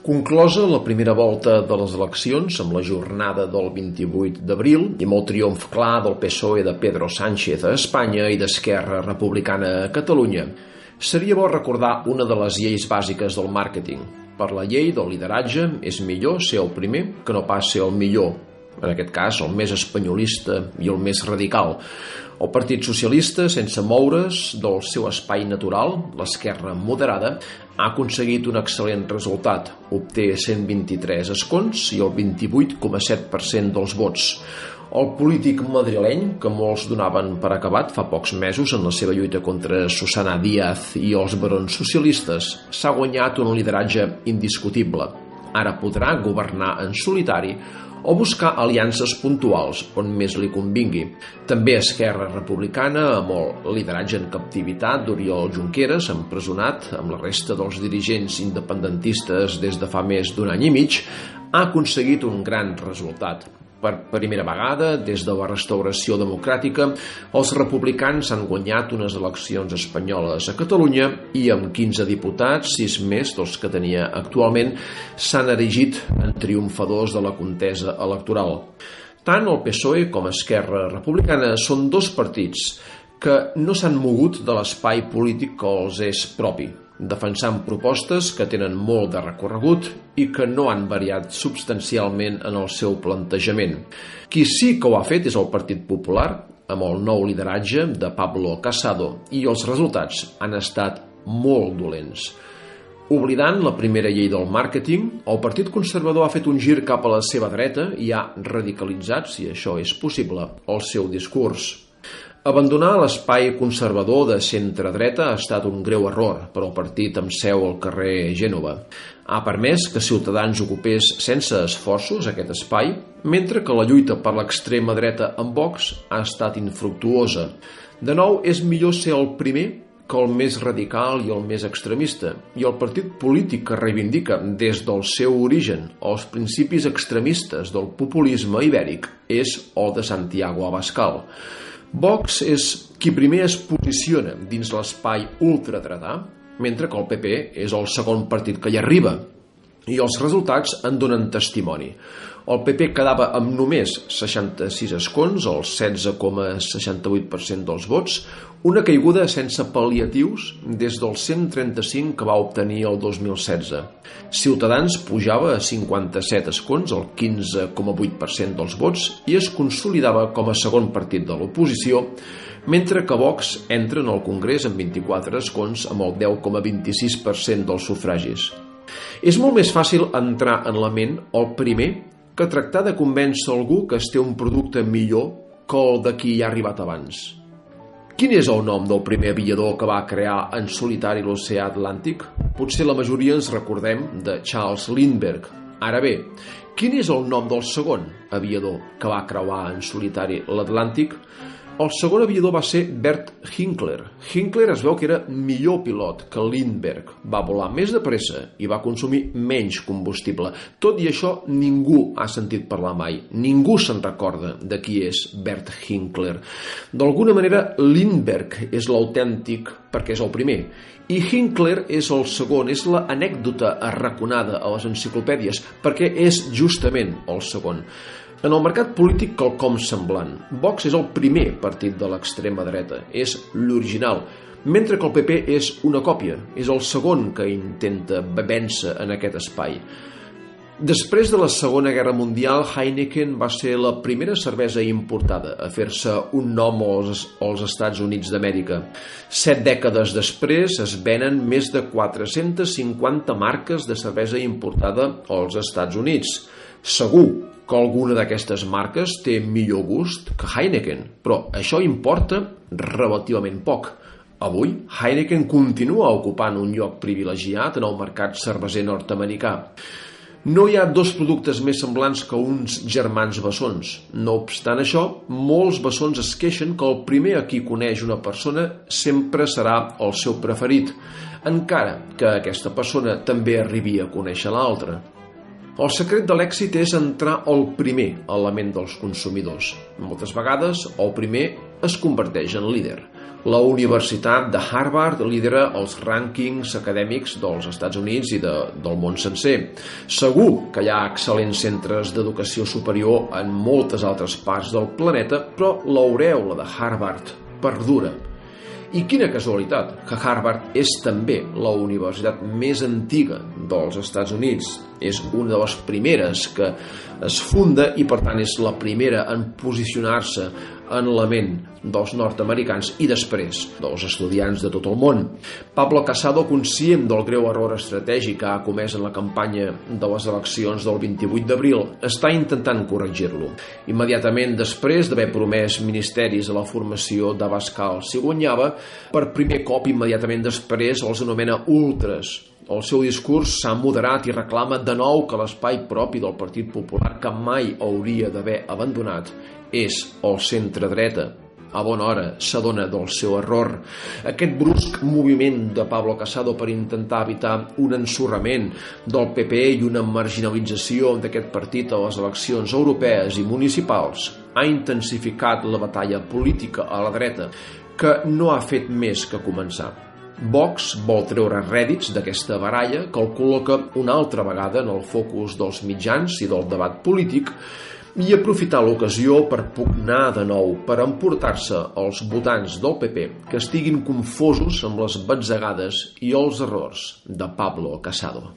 Conclosa la primera volta de les eleccions amb la jornada del 28 d'abril i amb el triomf clar del PSOE de Pedro Sánchez a Espanya i d'Esquerra Republicana a Catalunya, seria bo recordar una de les lleis bàsiques del màrqueting. Per la llei del lideratge és millor ser el primer que no pas ser el millor, en aquest cas el més espanyolista i el més radical. El Partit Socialista, sense moure's del seu espai natural, l'esquerra moderada, ha aconseguit un excel·lent resultat. Obté 123 escons i el 28,7% dels vots. El polític madrileny, que molts donaven per acabat fa pocs mesos en la seva lluita contra Susana Díaz i els barons socialistes, s'ha guanyat un lideratge indiscutible. Ara podrà governar en solitari o buscar aliances puntuals on més li convingui. També Esquerra Republicana, amb el lideratge en captivitat d'Oriol Junqueras, empresonat amb la resta dels dirigents independentistes des de fa més d'un any i mig, ha aconseguit un gran resultat. Per primera vegada, des de la restauració democràtica, els republicans han guanyat unes eleccions espanyoles a Catalunya i amb 15 diputats, 6 més dels que tenia actualment, s'han erigit en triomfadors de la contesa electoral. Tant el PSOE com Esquerra Republicana són dos partits que no s'han mogut de l'espai polític que els és propi, defensant propostes que tenen molt de recorregut i que no han variat substancialment en el seu plantejament. Qui sí que ho ha fet és el Partit Popular, amb el nou lideratge de Pablo Casado, i els resultats han estat molt dolents. Oblidant la primera llei del màrqueting, el Partit Conservador ha fet un gir cap a la seva dreta i ha radicalitzat, si això és possible, el seu discurs. Abandonar l'espai conservador de centre-dreta ha estat un greu error per al partit amb seu al carrer Gènova. Ha permès que Ciutadans ocupés sense esforços aquest espai, mentre que la lluita per l'extrema dreta amb Vox ha estat infructuosa. De nou, és millor ser el primer que el més radical i el més extremista, i el partit polític que reivindica des del seu origen els principis extremistes del populisme ibèric és el de Santiago Abascal. Vox és qui primer es posiciona dins l'espai ultradretà, mentre que el PP és el segon partit que hi arriba, i els resultats en donen testimoni. El PP quedava amb només 66 escons, el 16,68% dels vots, una caiguda sense pal·liatius des del 135 que va obtenir el 2016. Ciutadans pujava a 57 escons, el 15,8% dels vots, i es consolidava com a segon partit de l'oposició, mentre que Vox entra en el Congrés amb 24 escons amb el 10,26% dels sufragis. És molt més fàcil entrar en la ment el primer que tractar de convèncer algú que es té un producte millor que el de qui hi ha arribat abans. Quin és el nom del primer aviador que va crear en solitari l'oceà Atlàntic? Potser la majoria ens recordem de Charles Lindbergh. Ara bé, quin és el nom del segon aviador que va creuar en solitari l'Atlàntic? El segon aviador va ser Bert Hinkler. Hinkler es veu que era millor pilot que Lindbergh. Va volar més de pressa i va consumir menys combustible. Tot i això, ningú ha sentit parlar mai. Ningú se'n recorda de qui és Bert Hinkler. D'alguna manera, Lindbergh és l'autèntic perquè és el primer. I Hinkler és el segon, és l'anècdota arraconada a les enciclopèdies, perquè és justament el segon. En el mercat polític quelcom semblant. Vox és el primer partit de l'extrema dreta, és l'original, mentre que el PP és una còpia, és el segon que intenta vèncer en aquest espai. Després de la Segona Guerra Mundial, Heineken va ser la primera cervesa importada a fer-se un nom als, als Estats Units d'Amèrica. Set dècades després es venen més de 450 marques de cervesa importada als Estats Units. Segur que alguna d'aquestes marques té millor gust que Heineken, però això importa relativament poc. Avui, Heineken continua ocupant un lloc privilegiat en el mercat cerveser nord-americà. No hi ha dos productes més semblants que uns germans bessons. No obstant això, molts bessons es queixen que el primer a qui coneix una persona sempre serà el seu preferit, encara que aquesta persona també arribi a conèixer l'altra. El secret de l'èxit és entrar al primer element dels consumidors. Moltes vegades, el primer es converteix en líder. La Universitat de Harvard lidera els rànquings acadèmics dels Estats Units i de, del món sencer. Segur que hi ha excel·lents centres d'educació superior en moltes altres parts del planeta, però l'aurèola de Harvard perdura. I quina casualitat, que Harvard és també la universitat més antiga dels Estats Units. És una de les primeres que es funda i per tant és la primera en posicionar-se en la ment dels nord-americans i després dels estudiants de tot el món. Pablo Casado, conscient del greu error estratègic que ha comès en la campanya de les eleccions del 28 d'abril, està intentant corregir-lo. Immediatament després d'haver promès ministeris a la formació d'Abascal si guanyava, per primer cop immediatament després els anomena ultras, el seu discurs s'ha moderat i reclama de nou que l'espai propi del Partit Popular que mai hauria d'haver abandonat és el centre-dreta. A bona hora s'adona del seu error. Aquest brusc moviment de Pablo Casado per intentar evitar un ensorrament del PP i una marginalització d'aquest partit a les eleccions europees i municipals ha intensificat la batalla política a la dreta, que no ha fet més que començar. Vox vol treure rèdits d'aquesta baralla que el col·loca una altra vegada en el focus dels mitjans i del debat polític i aprofitar l'ocasió per pugnar de nou, per emportar-se els votants del PP que estiguin confosos amb les batzegades i els errors de Pablo Casado.